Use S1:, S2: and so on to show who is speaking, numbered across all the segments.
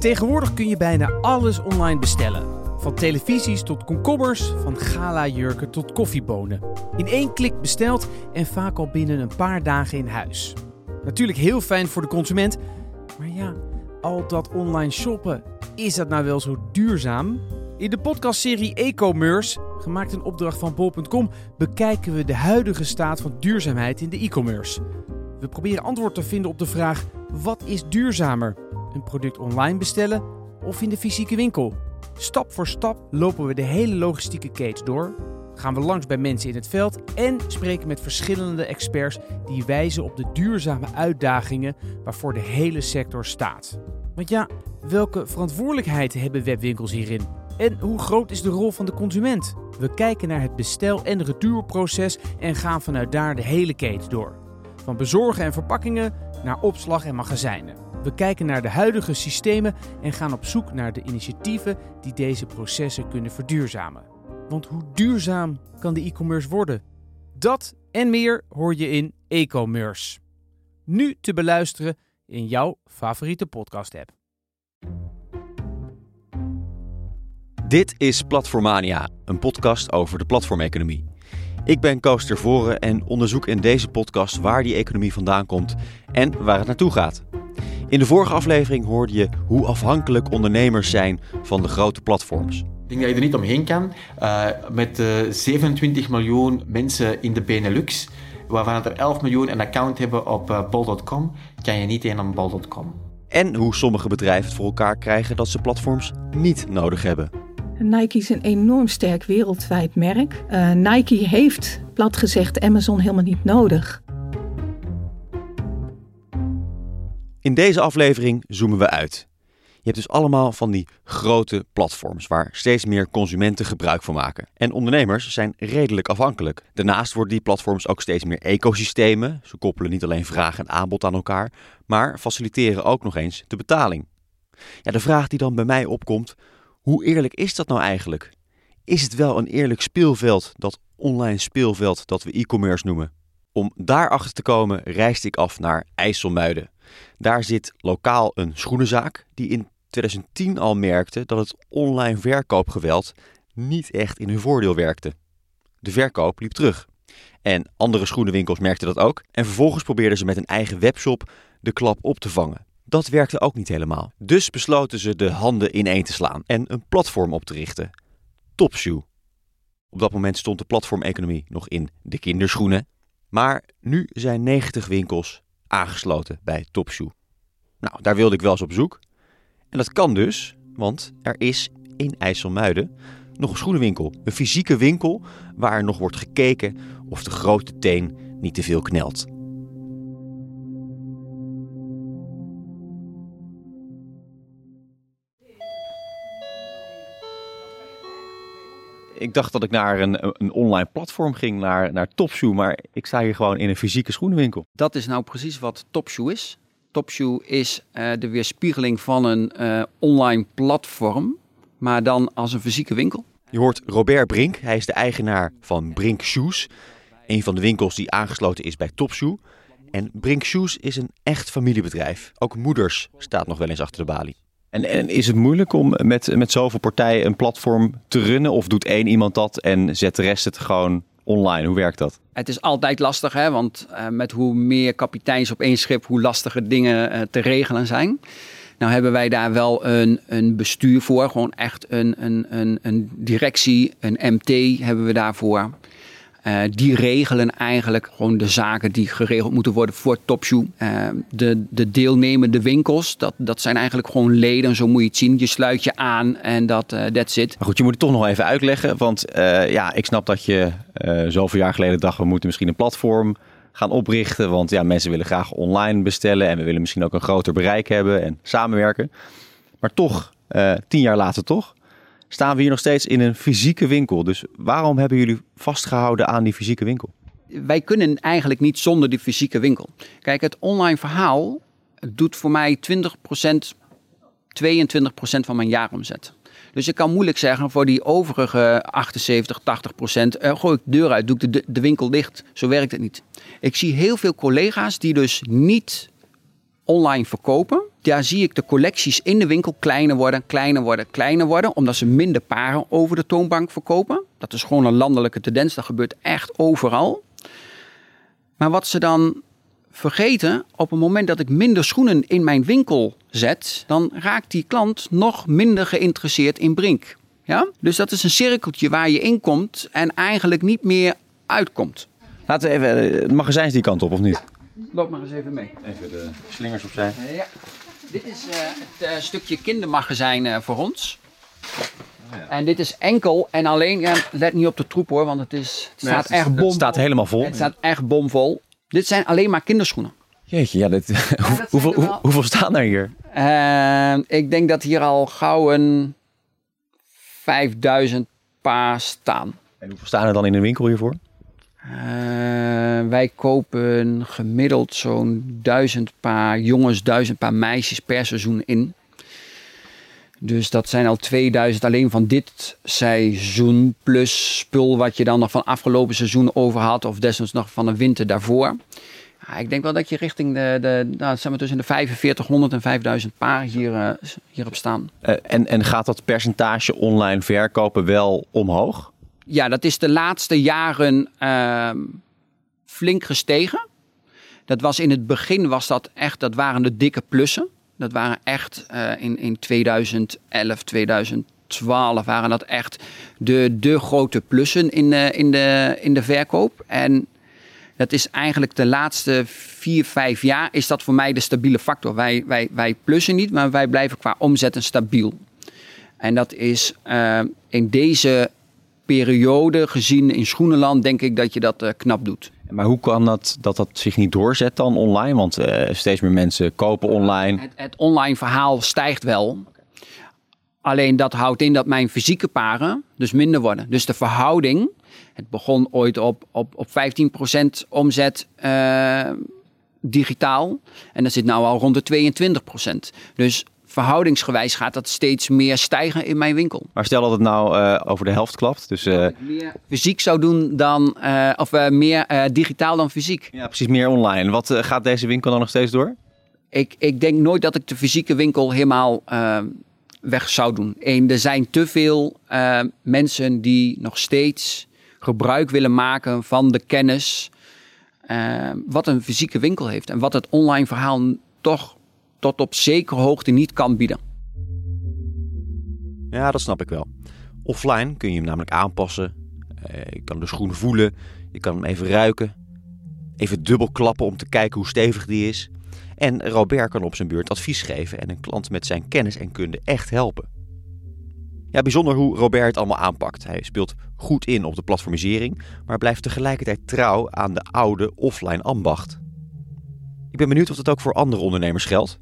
S1: Tegenwoordig kun je bijna alles online bestellen. Van televisies tot komkommers, van gala-jurken tot koffiebonen. In één klik besteld en vaak al binnen een paar dagen in huis. Natuurlijk heel fijn voor de consument, maar ja, al dat online shoppen, is dat nou wel zo duurzaam? In de podcastserie E-commerce, gemaakt in opdracht van bol.com, bekijken we de huidige staat van duurzaamheid in de e-commerce. We proberen antwoord te vinden op de vraag: wat is duurzamer? Een product online bestellen of in de fysieke winkel? Stap voor stap lopen we de hele logistieke keten door, gaan we langs bij mensen in het veld en spreken met verschillende experts die wijzen op de duurzame uitdagingen waarvoor de hele sector staat. Want ja, welke verantwoordelijkheid hebben webwinkels hierin? En hoe groot is de rol van de consument? We kijken naar het bestel- en retourproces en gaan vanuit daar de hele keten door. Van bezorgen en verpakkingen naar opslag en magazijnen. We kijken naar de huidige systemen en gaan op zoek naar de initiatieven die deze processen kunnen verduurzamen. Want hoe duurzaam kan de e-commerce worden? Dat en meer hoor je in e-commerce. Nu te beluisteren in jouw favoriete podcast-app.
S2: Dit is Platformania, een podcast over de platformeconomie. Ik ben Koos Tervoren en onderzoek in deze podcast waar die economie vandaan komt en waar het naartoe gaat. In de vorige aflevering hoorde je hoe afhankelijk ondernemers zijn van de grote platforms.
S3: Ik denk dat je er niet omheen kan. Uh, met uh, 27 miljoen mensen in de Benelux, waarvan er 11 miljoen een account hebben op uh, bol.com, kan je niet in aan bol.com.
S2: En hoe sommige bedrijven het voor elkaar krijgen dat ze platforms niet nodig hebben.
S4: Nike is een enorm sterk wereldwijd merk. Uh, Nike heeft, plat gezegd, Amazon helemaal niet nodig.
S2: In deze aflevering zoomen we uit. Je hebt dus allemaal van die grote platforms waar steeds meer consumenten gebruik van maken. En ondernemers zijn redelijk afhankelijk. Daarnaast worden die platforms ook steeds meer ecosystemen. Ze koppelen niet alleen vraag en aanbod aan elkaar, maar faciliteren ook nog eens de betaling. Ja, de vraag die dan bij mij opkomt, hoe eerlijk is dat nou eigenlijk? Is het wel een eerlijk speelveld, dat online speelveld dat we e-commerce noemen? Om daarachter te komen reisde ik af naar IJsselmuiden. Daar zit lokaal een schoenenzaak die in 2010 al merkte dat het online verkoopgeweld niet echt in hun voordeel werkte. De verkoop liep terug. En andere schoenenwinkels merkten dat ook. En vervolgens probeerden ze met een eigen webshop de klap op te vangen. Dat werkte ook niet helemaal. Dus besloten ze de handen ineen te slaan en een platform op te richten. Topshoe. Op dat moment stond de platformeconomie nog in de kinderschoenen. Maar nu zijn 90 winkels aangesloten bij Topshoe. Nou, daar wilde ik wel eens op zoek. En dat kan dus, want er is in IJsselmuiden nog een schoenenwinkel. Een fysieke winkel waar nog wordt gekeken of de grote teen niet te veel knelt. Ik dacht dat ik naar een, een online platform ging, naar, naar Topshoe, maar ik sta hier gewoon in een fysieke schoenenwinkel.
S5: Dat is nou precies wat Topshoe is. Topshoe is uh, de weerspiegeling van een uh, online platform, maar dan als een fysieke winkel.
S2: Je hoort Robert Brink, hij is de eigenaar van Brink Shoes, een van de winkels die aangesloten is bij Topshoe. En Brink Shoes is een echt familiebedrijf. Ook moeders staat nog wel eens achter de balie. En, en, is het moeilijk om met, met zoveel partijen een platform te runnen? Of doet één iemand dat en zet de rest het gewoon online? Hoe werkt dat?
S5: Het is altijd lastig, hè? want uh, met hoe meer kapiteins op één schip, hoe lastiger dingen uh, te regelen zijn. Nou hebben wij daar wel een, een bestuur voor, gewoon echt een, een, een, een directie, een MT hebben we daarvoor. Uh, die regelen eigenlijk gewoon de zaken die geregeld moeten worden voor Topshoe. Uh, de, de deelnemende winkels, dat, dat zijn eigenlijk gewoon leden, zo moet je het zien. Je sluit je aan en dat uh, it.
S2: Maar goed, je moet het toch nog even uitleggen. Want ja, ik snap dat je zoveel jaar geleden dacht, we moeten misschien een platform gaan oprichten. Want ja, mensen willen graag online bestellen en we willen misschien ook een groter bereik hebben en samenwerken. Maar toch, tien jaar later toch, staan we hier nog steeds in een fysieke winkel. Dus waarom hebben jullie vastgehouden aan die fysieke winkel?
S5: Wij kunnen eigenlijk niet zonder die fysieke winkel. Kijk, het online verhaal doet voor mij 20%, 22% van mijn jaaromzet. Dus ik kan moeilijk zeggen voor die overige 78, 80 procent, uh, gooi ik de deur uit, doe ik de, de winkel dicht. Zo werkt het niet. Ik zie heel veel collega's die dus niet online verkopen, daar zie ik de collecties in de winkel kleiner worden, kleiner worden, kleiner worden. Omdat ze minder paren over de toonbank verkopen. Dat is gewoon een landelijke tendens. Dat gebeurt echt overal. Maar wat ze dan vergeten, op het moment dat ik minder schoenen in mijn winkel zet, dan raakt die klant nog minder geïnteresseerd in Brink. Ja? Dus dat is een cirkeltje waar je in komt en eigenlijk niet meer uitkomt.
S2: Laten we even het magazijn die kant op, of niet?
S5: Loop maar eens even mee.
S2: Even de slingers opzij.
S5: Ja. Dit is uh, het uh, stukje kindermagazijn uh, voor ons. Oh, ja. En dit is enkel en alleen, let niet op de troep hoor, want het, is, het staat echt bomvol.
S2: Het staat helemaal vol.
S5: Het staat echt bomvol. Dit zijn alleen maar kinderschoenen.
S2: Jeetje, ja, dit, ja hoeveel, hoeveel staan er hier?
S5: ik denk dat hier al gauw een 5000 paar staan.
S2: En hoeveel staan er dan in de winkel hiervoor?
S5: Uh, wij kopen gemiddeld zo'n duizend paar jongens, duizend paar meisjes per seizoen in. Dus dat zijn al 2000 alleen van dit seizoen. Plus spul wat je dan nog van afgelopen seizoen over had. Of desnoods nog van de winter daarvoor. Ja, ik denk wel dat je richting de, de nou, tussen de 4500 en 5000 paar hier, uh, hierop staan.
S2: Uh, en, en gaat dat percentage online verkopen wel omhoog?
S5: Ja, dat is de laatste jaren uh, flink gestegen. Dat was in het begin was dat echt, dat waren de dikke plussen. Dat waren echt uh, in, in 2011, 2012 waren dat echt de, de grote plussen in de, in, de, in de verkoop. En dat is eigenlijk de laatste vier, vijf jaar is dat voor mij de stabiele factor. Wij, wij, wij plussen niet, maar wij blijven qua omzetten stabiel. En dat is uh, in deze periode gezien in Schoenenland denk ik dat je dat uh, knap doet.
S2: Maar hoe kan dat, dat dat zich niet doorzet dan online? Want uh, steeds meer mensen kopen online.
S5: Het, het, online verhaal stijgt wel. Alleen dat houdt in dat mijn fysieke paren dus minder worden. Dus de verhouding, het begon ooit op, op, op 15% omzet uh, digitaal. En dat zit nou al rond de 22%. Dus verhoudingsgewijs gaat dat steeds meer stijgen in mijn winkel.
S2: Maar stel dat het nou uh, over de helft klapt. Dus, uh...
S5: meer fysiek zou doen dan, uh, of meer digitaal dan fysiek.
S2: Ja, precies, meer online. Wat gaat deze winkel dan nog steeds door?
S5: Ik, ik denk nooit dat ik de fysieke winkel helemaal weg zou doen. Eén, er zijn te veel mensen die nog steeds gebruik willen maken van de kennis. wat een fysieke winkel heeft en wat het online verhaal toch tot op zekere hoogte niet kan bieden.
S2: Ja, dat snap ik wel. Offline kun je hem namelijk aanpassen. Eh, je kan de schoen voelen, je kan hem even ruiken, even dubbel klappen om te kijken hoe stevig die is. En Robert kan op zijn beurt advies geven en een klant met zijn kennis en kunde echt helpen. Ja, bijzonder hoe Robert het allemaal aanpakt. Hij speelt goed in op de platformisering, maar blijft tegelijkertijd trouw aan de oude offline ambacht. Ik ben benieuwd of dat ook voor andere ondernemers geldt.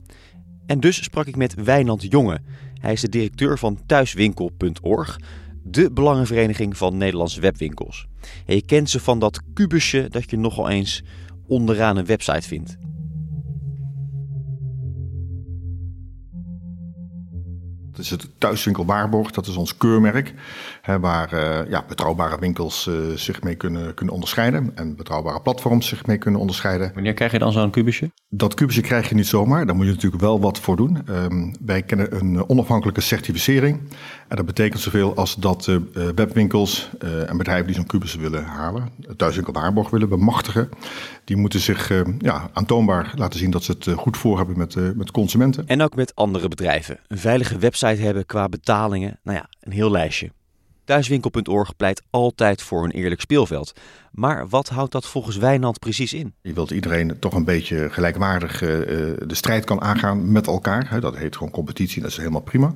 S2: En dus sprak ik met Wijnand Jonge. Hij is de directeur van thuiswinkel.org, de belangenvereniging van Nederlandse webwinkels. En je kent ze van dat kubusje dat je nogal eens onderaan een website vindt.
S6: Dat is het thuiswinkel Waarborg, dat is ons keurmerk. Hè, waar uh, ja, betrouwbare winkels uh, zich mee kunnen, kunnen onderscheiden. En betrouwbare platforms zich mee kunnen onderscheiden.
S2: Wanneer krijg je dan zo'n kubusje?
S6: Dat kubusje krijg je niet zomaar. Daar moet je natuurlijk wel wat voor doen. Um, wij kennen een onafhankelijke certificering. En dat betekent zoveel als dat uh, webwinkels en bedrijven die zo'n kubus willen halen, thuiswinkel Waarborg willen bemachtigen, die moeten zich ja, aantoonbaar laten zien dat ze het goed voor hebben met, met consumenten.
S2: En ook met andere bedrijven. Een veilige website hebben qua betalingen. Nou ja, een heel lijstje. Thuiswinkel.org pleit altijd voor een eerlijk speelveld. Maar wat houdt dat volgens Wijnand precies in?
S6: Je wilt iedereen toch een beetje gelijkwaardig uh, de strijd kan aangaan met elkaar. Hè? Dat heet gewoon competitie, dat is helemaal prima.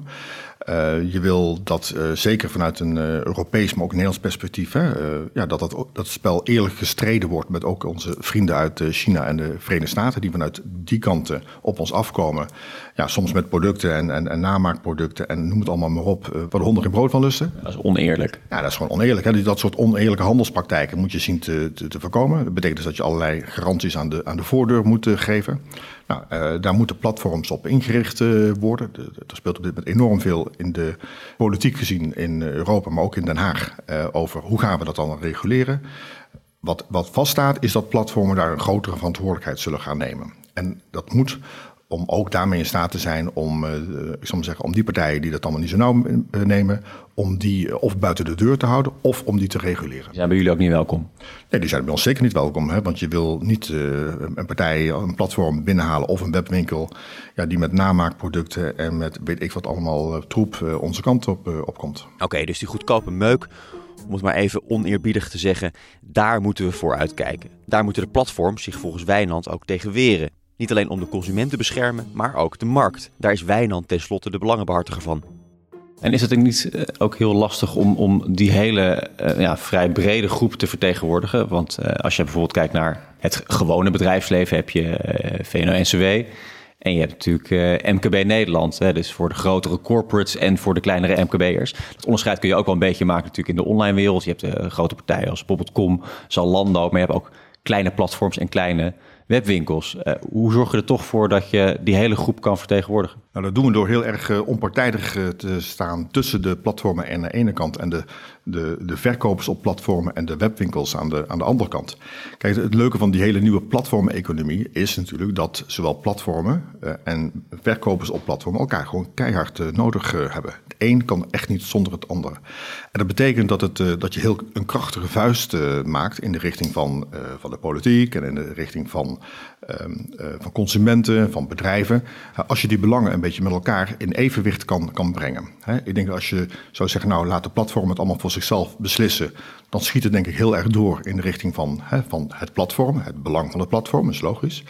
S6: Uh, je wil dat uh, zeker vanuit een Europees, maar ook Nederlands perspectief, hè, ja, dat, dat dat het spel eerlijk gestreden wordt met ook onze vrienden uit China en de Verenigde Staten, die vanuit die kanten op ons afkomen. Ja, soms met producten en, en, en namaakproducten en noem het allemaal maar op, waar de honden geen brood van lusten.
S2: Dat is oneerlijk.
S6: Ja, dat is gewoon oneerlijk. Hè. Dat soort oneerlijke handelspraktijken moet je zien te, te, te, voorkomen. Dat betekent dus dat je allerlei garanties aan de, aan de voordeur moet geven. Nou, uh, daar moeten platforms op ingericht uh, worden. Er speelt op dit moment enorm veel in de politiek gezien in Europa, maar ook in Den Haag, over hoe gaan we dat dan reguleren. Wat, wat vaststaat is dat platformen daar een grotere verantwoordelijkheid zullen gaan nemen. En dat moet om ook daarmee in staat te zijn om, uh, ik zal maar zeggen, om die partijen die dat allemaal niet zo nauw nemen, om die of buiten de deur te houden of om die te reguleren.
S2: Zijn bij jullie ook niet welkom?
S6: Nee, die zijn bij ons zeker niet welkom. Hè? Want je wil niet uh, een partij, een platform binnenhalen of een webwinkel ja, die met namaakproducten en met weet ik wat allemaal troep onze kant op, opkomt.
S2: Oké, dus die goedkope meuk om het maar even oneerbiedig te zeggen, daar moeten we voor uitkijken. Daar moeten de platforms zich volgens Wijnand ook tegen weren. Niet alleen om de consument te beschermen, maar ook de markt. Daar is Wijnand tenslotte de belangenbehartiger van.
S7: En is het niet eh, ook heel lastig om, om die hele uh, ja, vrij brede groep te vertegenwoordigen? Want uh, als je bijvoorbeeld kijkt naar het gewone bedrijfsleven, heb je VNO-NCW. En je hebt natuurlijk MKB Nederland, hè, dus voor de grotere corporates en voor de kleinere MKB'ers. Dat onderscheid kun je ook wel een beetje maken natuurlijk in de online wereld. Je hebt uh, grote partijen als Bob.com, Zalando, maar je hebt ook kleine platforms en kleine webwinkels. Uh, hoe zorg je er toch voor dat je die hele groep kan vertegenwoordigen?
S6: Nou, dat doen we door heel erg uh, onpartijdig uh, te staan tussen de platformen aan de ene kant en de, de, de verkopers op platformen en de webwinkels aan de, aan de andere kant. Kijk, het leuke van die hele nieuwe platformeconomie is natuurlijk dat zowel platformen en verkopers op platformen elkaar gewoon keihard nodig hebben. Het een kan echt niet zonder het andere. En dat betekent dat, het, dat je heel een krachtige vuist maakt in de richting van, van de politiek en in de richting van eh, van consumenten, van bedrijven. als je die belangen een beetje met elkaar in evenwicht kan, kan brengen. ik denk dat als je zou zeggen, nou laat de platform het allemaal voor zichzelf beslissen, dan schiet het denk ik heel erg door in de richting van, van het platform, het belang van het platform, is logisch.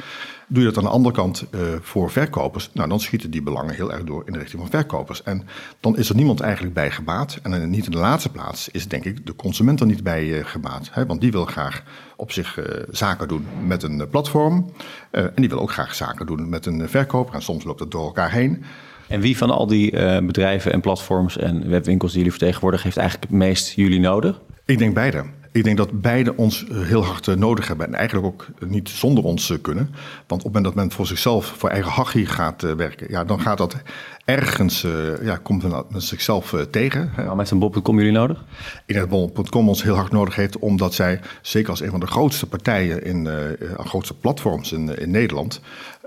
S6: Doe je dat aan de andere kant uh, voor verkopers, nou, dan schieten die belangen heel erg door in de richting van verkopers. En dan is er niemand eigenlijk bij gebaat. En niet in de laatste plaats is denk ik de consument er niet bij uh, gebaat. Hè? Want die wil graag op zich uh, zaken doen met een platform. en die wil ook graag zaken doen met een verkoper. En soms loopt het door elkaar heen.
S7: En wie van al die bedrijven en platforms en webwinkels die jullie vertegenwoordigen, heeft eigenlijk het meest jullie nodig?
S6: Ik denk beide. Ik denk dat beide ons eh, heel hard eh, nodig hebben en eigenlijk ook niet zonder ons eh, kunnen. Want op het moment dat men voor zichzelf, voor eigen hachie gaat werken, ja, dan gaat dat ergens, ja, komt men zichzelf tegen.
S7: Maar met een bob.com jullie nodig?
S6: Ik denk dat bob.com ons heel hard nodig heeft, omdat zij, zeker als een van de grootste partijen in, uh, grootste platforms in, in Nederland,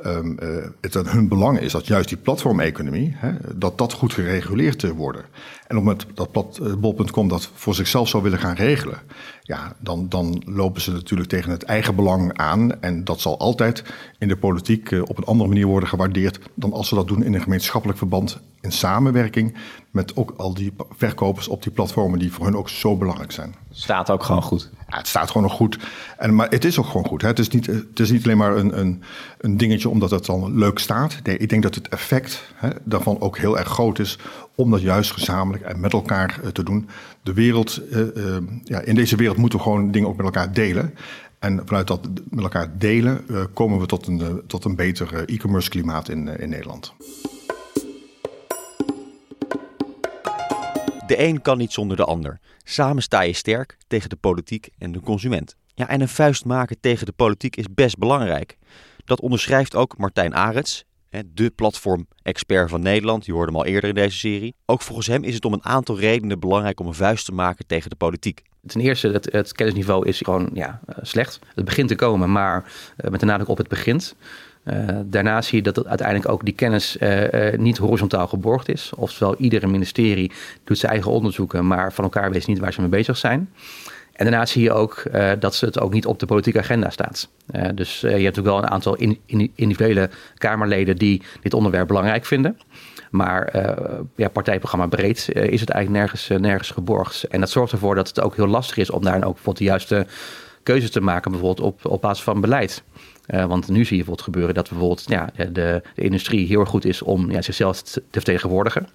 S6: um, uh, het hun belang is dat juist die platformeconomie, dat dat goed gereguleerd te worden. En op het dat uh, bol.com dat voor zichzelf zou willen gaan regelen, ja, dan, dan lopen ze natuurlijk tegen het eigen belang aan. En dat zal altijd in de politiek op een andere manier worden gewaardeerd dan als ze dat doen in een gemeenschappelijk verband, in samenwerking met ook al die verkopers op die platformen die voor hun ook zo belangrijk zijn.
S7: Staat ook gewoon goed.
S6: Ja, het staat gewoon nog goed. En, maar het is ook gewoon goed. Hè. Het, is niet, het is niet alleen maar een, een, een dingetje omdat het dan leuk staat. Nee, ik denk dat het effect hè, daarvan ook heel erg groot is. Om dat juist gezamenlijk en met elkaar uh, te doen. De wereld, uh, uh, ja, in deze wereld moeten we gewoon dingen ook met elkaar delen. En vanuit dat met elkaar delen komen we tot een, tot een beter e-commerce klimaat in, in Nederland.
S2: De een kan niet zonder de ander. Samen sta je sterk tegen de politiek en de consument. Ja, en een vuist maken tegen de politiek is best belangrijk. Dat onderschrijft ook Martijn Arets, de platform-expert van Nederland. Je hoorde hem al eerder in deze serie. Ook volgens hem is het om een aantal redenen belangrijk om een vuist te maken tegen de politiek.
S8: Ten eerste, het, het kennisniveau is gewoon ja, eh, slecht. Het begint te komen, maar uh, met de nadruk op het begint. Uh, daarnaast zie je dat uiteindelijk ook die kennis uh, uh, niet horizontaal geborgd is. Oftewel, iedere ministerie doet zijn eigen onderzoeken, maar van elkaar weet niet waar ze mee bezig zijn. En daarnaast zie je ook dat het ook niet op de politieke agenda staat. dus je hebt natuurlijk wel een aantal in, in, individuele Kamerleden die dit onderwerp belangrijk vinden. Maar ja, partijprogramma breed is het eigenlijk nergens, nergens geborgd. En dat zorgt ervoor dat het ook heel lastig is om daar ook bijvoorbeeld de juiste keuzes te maken, bijvoorbeeld op, op basis van beleid. Uh, want nu zie je bijvoorbeeld gebeuren dat bijvoorbeeld ja, de, de industrie heel erg goed is om ja, zichzelf te, te vertegenwoordigen.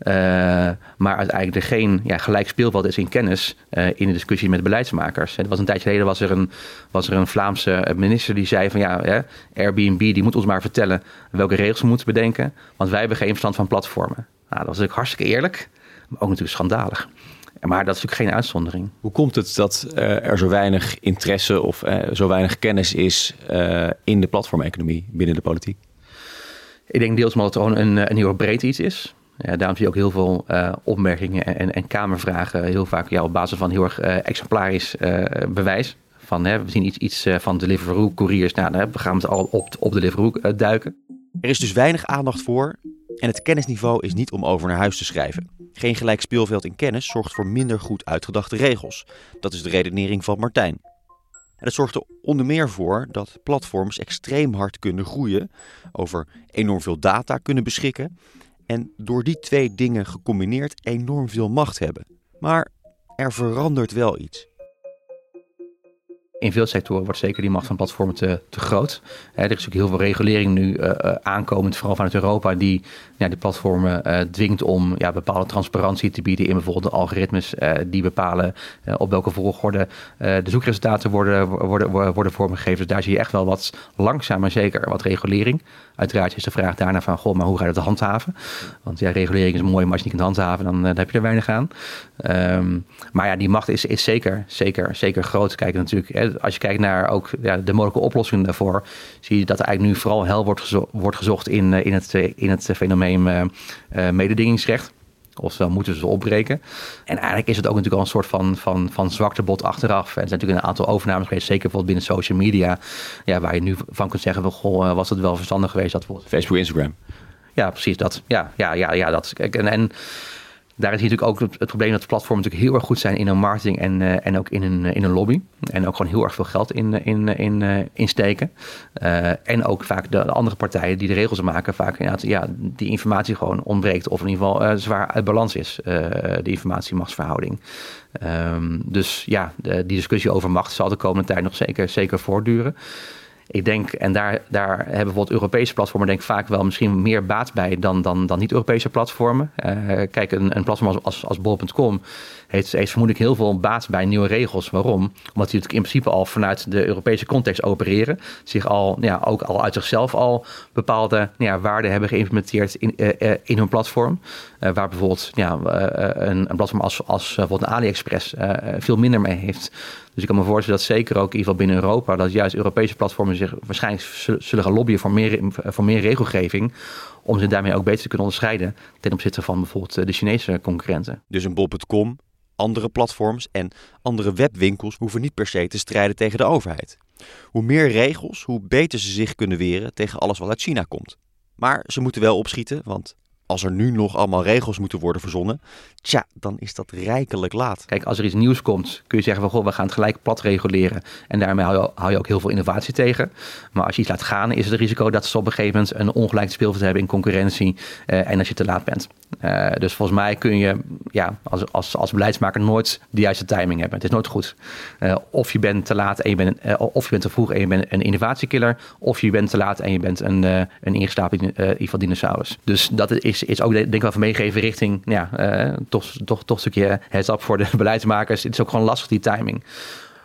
S8: Uh, maar uiteindelijk er geen ja, gelijk speelveld is in kennis uh, in de discussie met beleidsmakers. Het was een tijdje geleden was er een, was er een Vlaamse minister die zei van ja, Airbnb die moet ons maar vertellen welke regels we moeten bedenken. Want wij hebben geen verstand van platformen. Nou, dat was natuurlijk hartstikke eerlijk, maar ook natuurlijk schandalig. Maar dat is natuurlijk geen uitzondering.
S7: Hoe komt het dat uh, er zo weinig interesse of uh, zo weinig kennis is uh, in de platformeconomie binnen de politiek?
S8: Ik denk deels omdat het gewoon een, een heel breed iets is. Ja, daarom zie je ook heel veel opmerkingen en, en, kamervragen heel vaak ja, op basis van heel erg exemplarisch bewijs. Van, hè, we zien iets, iets van Deliveroo, couriers, nou, we gaan het al op, op Deliveroo duiken.
S2: Er is dus weinig aandacht voor en het kennisniveau is niet om over naar huis te schrijven. Geen gelijk speelveld in kennis zorgt voor minder goed uitgedachte regels. Dat is de redenering van Martijn. En dat zorgt er onder meer voor dat platforms extreem hard kunnen groeien, over enorm veel data kunnen beschikken en door die twee dingen gecombineerd enorm veel macht hebben. Maar er verandert wel iets
S8: in veel sectoren wordt zeker die macht van platformen te, te groot. er is ook heel veel regulering nu uh, aankomend, vooral vanuit Europa, die ja, die platformen uh, dwingt om ja, bepaalde transparantie te bieden in bijvoorbeeld de algoritmes die bepalen op welke volgorde de zoekresultaten worden, worden, worden vormgegeven. Dus daar zie je echt wel wat langzaam maar zeker wat regulering. Uiteraard is de vraag daarna van, goh, maar hoe ga je dat handhaven? Want ja, regulering is mooi, maar als je niet kunt handhaven, dan, dan heb je er weinig aan. Um, maar ja, die macht is, is zeker, zeker, zeker groot. Kijk natuurlijk, als je kijkt naar ook ja, de mogelijke oplossingen daarvoor, zie je dat er eigenlijk nu vooral hel wordt, gezo wordt gezocht in, eh, in, het, eh, in het fenomeen uh, mededingingsrecht. Oftewel moeten ze opbreken. En eigenlijk is het ook natuurlijk al een soort van, van, van zwaktebod achteraf. Er zijn natuurlijk een aantal overnames geweest, zeker bijvoorbeeld binnen social media. Ja, waar je nu van kunt zeggen, goh, was het wel verstandig geweest dat bijvoorbeeld...
S2: Facebook, Instagram.
S8: Ja, precies dat. Ja, ja, ja, ja dat. En, en daar is natuurlijk ook het, probleem dat platformen natuurlijk heel erg goed zijn in hun marketing en, uh, en ook in hun, in hun lobby. En ook gewoon heel erg veel geld in, in, in, uh, in steken. Uh, en ook vaak de, andere partijen die de regels maken, vaak ja, die informatie gewoon ontbreekt. Of in ieder geval zwaar uit balans is, de informatiemachtsverhouding. Um, dus ja, de, die discussie over macht zal de komende tijd nog zeker, zeker voortduren. Ik denk, en daar, daar hebben bijvoorbeeld Europese platformen denk ik vaak wel misschien meer baat bij dan, dan, dan niet-Europese platformen. Uh, kijk, een, een platform als, als, bol.com heeft, heeft vermoedelijk heel veel baat bij nieuwe regels. Waarom? Omdat die natuurlijk in principe al vanuit de Europese context opereren. Zich al, ja, ook al uit zichzelf al bepaalde ja, waarden hebben geïmplementeerd in, uh, in hun platform. Waar bijvoorbeeld ja, een, een platform als, als bijvoorbeeld AliExpress veel minder mee heeft. Dus ik kan me voorstellen dat zeker ook in ieder geval binnen Europa, dat juist Europese platformen zich waarschijnlijk zullen gaan lobbyen voor meer, voor meer regelgeving. Om ze daarmee ook beter te kunnen onderscheiden ten opzichte van bijvoorbeeld de Chinese concurrenten.
S2: Dus een bol.com, andere platforms en andere webwinkels hoeven niet per se te strijden tegen de overheid. Hoe meer regels, hoe beter ze zich kunnen weren tegen alles wat uit China komt. Maar ze moeten wel opschieten, want als er nu nog allemaal regels moeten worden verzonnen, tja, dan is dat rijkelijk laat.
S8: Kijk, als er iets nieuws komt, kun je zeggen van goh, we gaan het gelijk plat reguleren. En daarmee hou je, ook heel veel innovatie tegen. Maar als je iets laat gaan, is het risico dat ze op een gegeven moment een ongelijk speelveld hebben in concurrentie. Uh, en als je te laat bent. Uh, dus volgens mij kun je ja, als, als, als beleidsmaker nooit de juiste timing hebben. Het is nooit goed. Uh, of je bent te laat en je bent, of je bent te vroeg en je bent een innovatiekiller. Of je bent te laat en je bent een, een ingeslapen in ieder geval dinosaurus. Dus dat is, is ook denk ik wel van meegeven richting ja, toch, toch, toch een stukje heads up voor de beleidsmakers. Het is ook gewoon lastig die timing.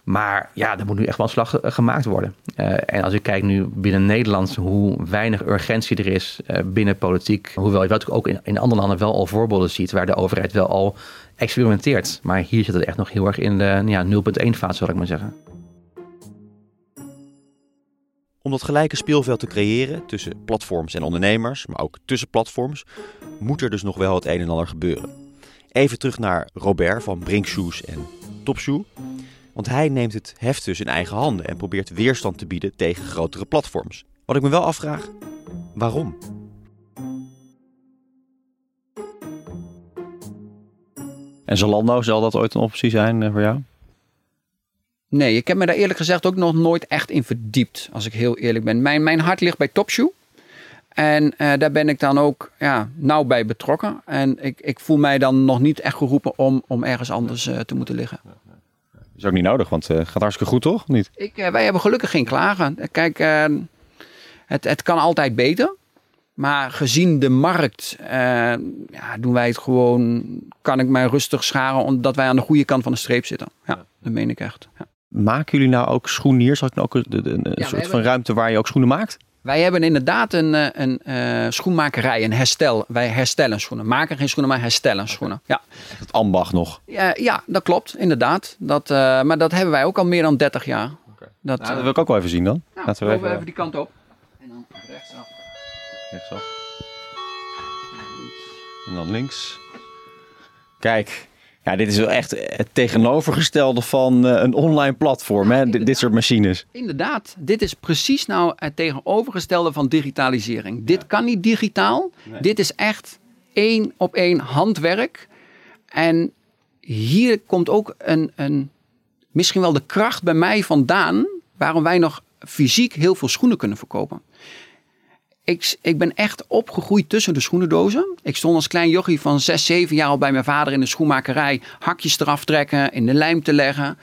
S8: Maar ja, er moet nu echt wel een slag eh, gemaakt worden. Uh, en als ik kijk nu binnen Nederland hoe weinig urgentie er is uh, binnen politiek. Hoewel je dat ook in, in andere landen wel al voorbeelden ziet waar de overheid wel al experimenteert. Maar hier zit het echt nog heel erg in de ja, 0.1 fase, zal ik maar zeggen.
S2: Om dat gelijke speelveld te creëren tussen platforms en ondernemers, maar ook tussen platforms, moet er dus nog wel het een en ander gebeuren. Even terug naar Robert van Brinkshoes en Topshoe. Want hij neemt het heft dus in eigen handen en probeert weerstand te bieden tegen grotere platforms. Wat ik me wel afvraag, waarom?
S7: En Zalando, zal dat ooit een optie zijn eh, voor jou?
S5: Nee, ik heb me daar eerlijk gezegd ook nog nooit echt in verdiept, als ik heel eerlijk ben. Mijn, mijn hart ligt bij Topshoe. En uh, daar ben ik dan ook ja, nauw bij betrokken. En ik, ik voel mij dan nog niet echt geroepen om, om ergens anders uh, te moeten liggen.
S7: Is ook niet nodig, want het uh, gaat hartstikke goed, toch? Niet?
S5: Ik, wij hebben gelukkig geen klagen. Kijk, het, het kan altijd beter. Maar gezien de markt ja, doen wij het gewoon, kan ik mij rustig scharen omdat wij aan de goede kant van de streep zitten. Ja, dat meen ik echt. Ja.
S7: Maken jullie nou ook schoeniers? Had ik nou ook een, een, een soort van ruimte waar je ook schoenen maakt?
S5: Wij hebben inderdaad een, eh, een, een uh, schoenmakerij, een herstel. Wij herstellen schoenen. Maken geen schoenen, maar herstellen schoenen. Ja.
S7: Het ambacht nog?
S5: Ja, ja dat klopt, inderdaad. Dat, uh, maar dat hebben wij ook al meer dan 30 jaar.
S7: Okay. Dat, nou, dat wil ik ook wel even zien dan.
S5: Nou, Laten we even, even die kant op. En dan rechtsaf.
S7: Rechtsaf. En dan links. Kijk, Ja, dit is wel echt het tegenovergestelde van uh, een online platform, hè? dit soort machines.
S5: Inderdaad, dit is precies nou het tegenovergestelde van digitalisering. Dit kan niet digitaal. Dit is echt één op één handwerk. En hier komt ook een, een, misschien wel de kracht bij mij vandaan waarom wij nog fysiek heel veel schoenen kunnen verkopen. Ik, ik ben echt opgegroeid tussen de schoenendozen. Ik stond als klein jochie van 6, 7 jaar al bij mijn vader in de schoenmakerij. Hakjes eraf trekken, in de lijm te leggen.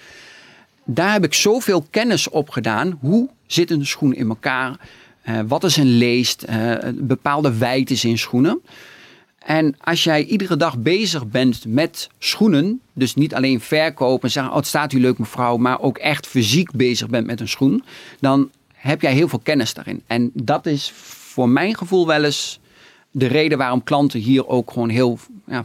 S5: Daar heb ik zoveel kennis op gedaan. Hoe zit een schoen in elkaar? Uh, wat is een leest? Uh, bepaalde wijtes in schoenen. En als jij iedere dag bezig bent met schoenen, dus niet alleen verkopen en zeggen, oh het staat u leuk mevrouw, maar ook echt fysiek bezig bent met een schoen, dan heb jij heel veel kennis daarin. En dat is voor mijn gevoel wel eens de reden waarom klanten hier ook gewoon heel ja,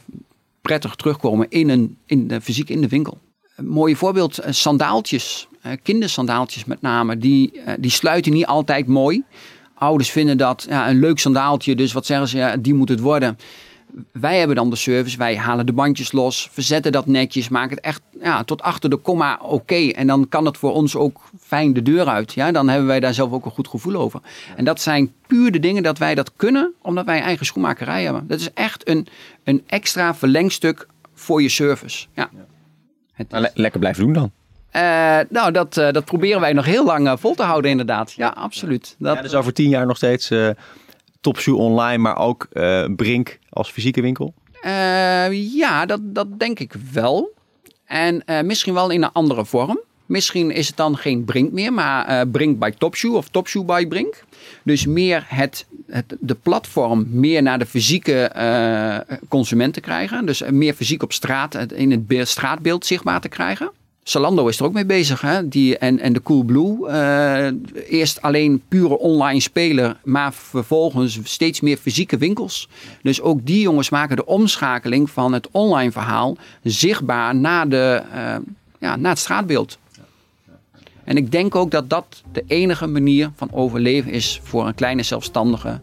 S5: prettig terugkomen in, een, in de fysiek in de winkel. Een mooie voorbeeld, eh, sandaaltjes, eh, kindersandaaltjes met name, die, eh, die sluiten niet altijd mooi. Ouders vinden dat ja, een leuk sandaaltje, dus wat zeggen ze, ja, die moet het worden wij hebben dan de service, wij halen de bandjes los, verzetten dat netjes, maken het echt ja, tot achter de komma oké. En dan kan het voor ons ook fijn de deur uit. Ja? Dan hebben wij daar zelf ook een goed gevoel over. En dat zijn puur de dingen dat wij dat kunnen, omdat wij eigen schoenmakerij hebben. Dat is echt een, een extra verlengstuk voor je service. Ja.
S7: Het lekker blijven doen dan.
S5: Uh, nou, dat, uh, dat proberen wij nog heel lang uh, vol te houden, inderdaad. Ja, absoluut. Dat,
S7: ja, dus over tien jaar nog steeds Topshoe online, maar ook uh, Brink als fysieke winkel?
S5: Uh, ja, dat, dat denk ik wel. En uh, misschien wel in een andere vorm. Misschien is het dan geen Brink meer, maar Brink by Topshoe of Topshoe by Brink. Dus meer het, het, de platform meer naar de fysieke consumenten krijgen. Dus meer fysiek op straat, in het straatbeeld zichtbaar te krijgen. Zalando is er ook mee bezig. Hè? Die, en, en de Coolblue. Uh, eerst alleen pure online speler, maar vervolgens steeds meer fysieke winkels. Dus ook die jongens maken de omschakeling van het online verhaal zichtbaar naar, de, uh, ja, naar het straatbeeld. En ik denk ook dat dat de enige manier van overleven is voor een kleine zelfstandige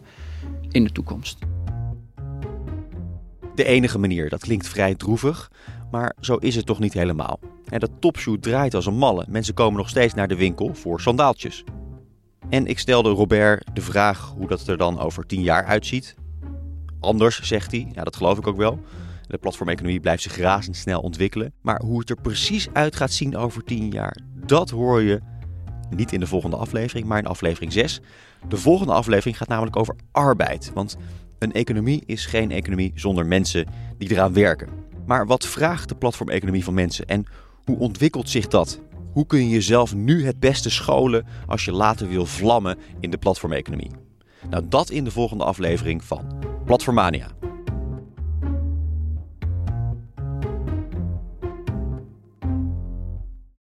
S5: in de toekomst.
S2: De enige manier, dat klinkt vrij droevig, maar zo is het toch niet helemaal. En dat topshoe draait als een malle. Mensen komen nog steeds naar de winkel voor sandaaltjes. En ik stelde Robert de vraag hoe dat er dan over tien jaar uitziet. Anders, zegt hij. Ja, dat geloof ik ook wel. De platformeconomie blijft zich razendsnel ontwikkelen. Maar hoe het er precies uit gaat zien over tien jaar, dat hoor je niet in de volgende aflevering, maar in aflevering 6. De volgende aflevering gaat namelijk over arbeid. Want een economie is geen economie zonder mensen die eraan werken. Maar wat vraagt de platformeconomie van mensen en hoe ontwikkelt zich dat? Hoe kun je jezelf nu het beste scholen als je later wil vlammen in de platformeconomie? Nou, dat in de volgende aflevering van Platformania.